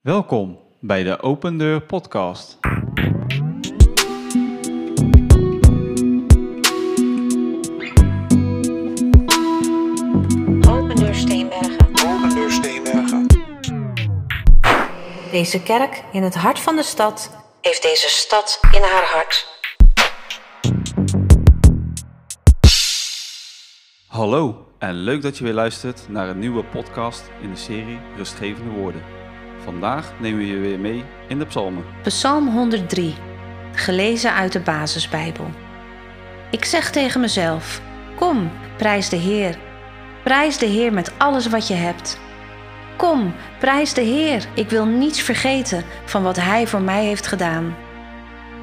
Welkom bij de Open Deur Podcast. Open Deur Steenbergen. Open Deur Steenbergen. Deze kerk in het hart van de stad heeft deze stad in haar hart. Hallo en leuk dat je weer luistert naar een nieuwe podcast in de serie Rustgevende Woorden. Vandaag nemen we je weer mee in de psalmen. Psalm 103, gelezen uit de Basisbijbel. Ik zeg tegen mezelf: Kom, prijs de Heer. Prijs de Heer met alles wat je hebt. Kom, prijs de Heer. Ik wil niets vergeten van wat Hij voor mij heeft gedaan.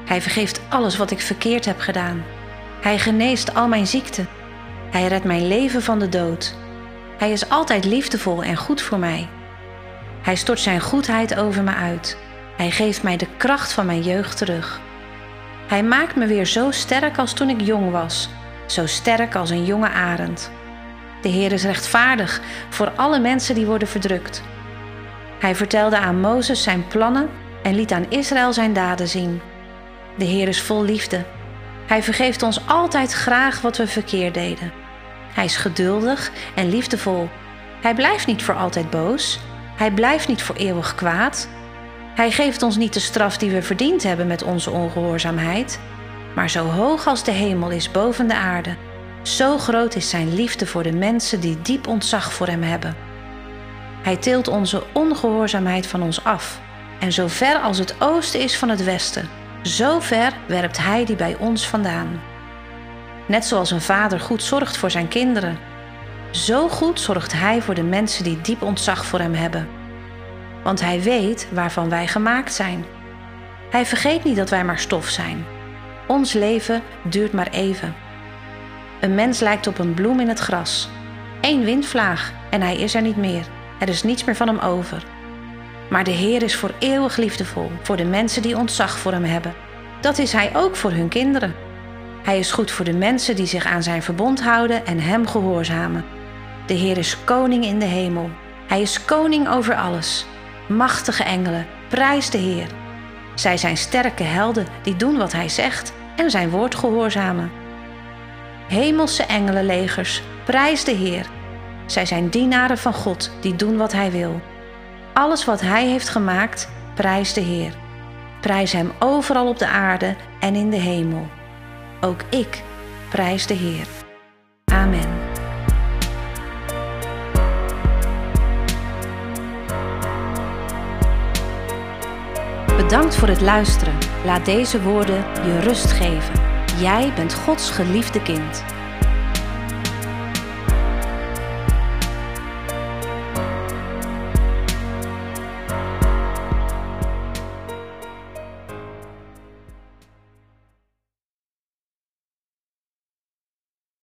Hij vergeeft alles wat ik verkeerd heb gedaan. Hij geneest al mijn ziekten. Hij redt mijn leven van de dood. Hij is altijd liefdevol en goed voor mij. Hij stort zijn goedheid over me uit. Hij geeft mij de kracht van mijn jeugd terug. Hij maakt me weer zo sterk als toen ik jong was, zo sterk als een jonge arend. De Heer is rechtvaardig voor alle mensen die worden verdrukt. Hij vertelde aan Mozes zijn plannen en liet aan Israël zijn daden zien. De Heer is vol liefde. Hij vergeeft ons altijd graag wat we verkeerd deden. Hij is geduldig en liefdevol. Hij blijft niet voor altijd boos. Hij blijft niet voor eeuwig kwaad. Hij geeft ons niet de straf die we verdiend hebben met onze ongehoorzaamheid. Maar zo hoog als de hemel is boven de aarde, zo groot is zijn liefde voor de mensen die diep ontzag voor hem hebben. Hij tilt onze ongehoorzaamheid van ons af. En zo ver als het oosten is van het westen, zo ver werpt hij die bij ons vandaan. Net zoals een vader goed zorgt voor zijn kinderen, zo goed zorgt hij voor de mensen die diep ontzag voor hem hebben. Want hij weet waarvan wij gemaakt zijn. Hij vergeet niet dat wij maar stof zijn. Ons leven duurt maar even. Een mens lijkt op een bloem in het gras. Eén windvlaag en hij is er niet meer. Er is niets meer van hem over. Maar de Heer is voor eeuwig liefdevol voor de mensen die ontzag voor hem hebben. Dat is hij ook voor hun kinderen. Hij is goed voor de mensen die zich aan zijn verbond houden en hem gehoorzamen. De Heer is koning in de hemel. Hij is koning over alles. Machtige engelen, prijs de Heer. Zij zijn sterke helden die doen wat hij zegt en zijn woord gehoorzamen. Hemelse engelenlegers, prijs de Heer. Zij zijn dienaren van God die doen wat hij wil. Alles wat hij heeft gemaakt, prijs de Heer. Prijs hem overal op de aarde en in de hemel. Ook ik prijs de Heer. Amen. Bedankt voor het luisteren. Laat deze woorden je rust geven. Jij bent Gods geliefde kind.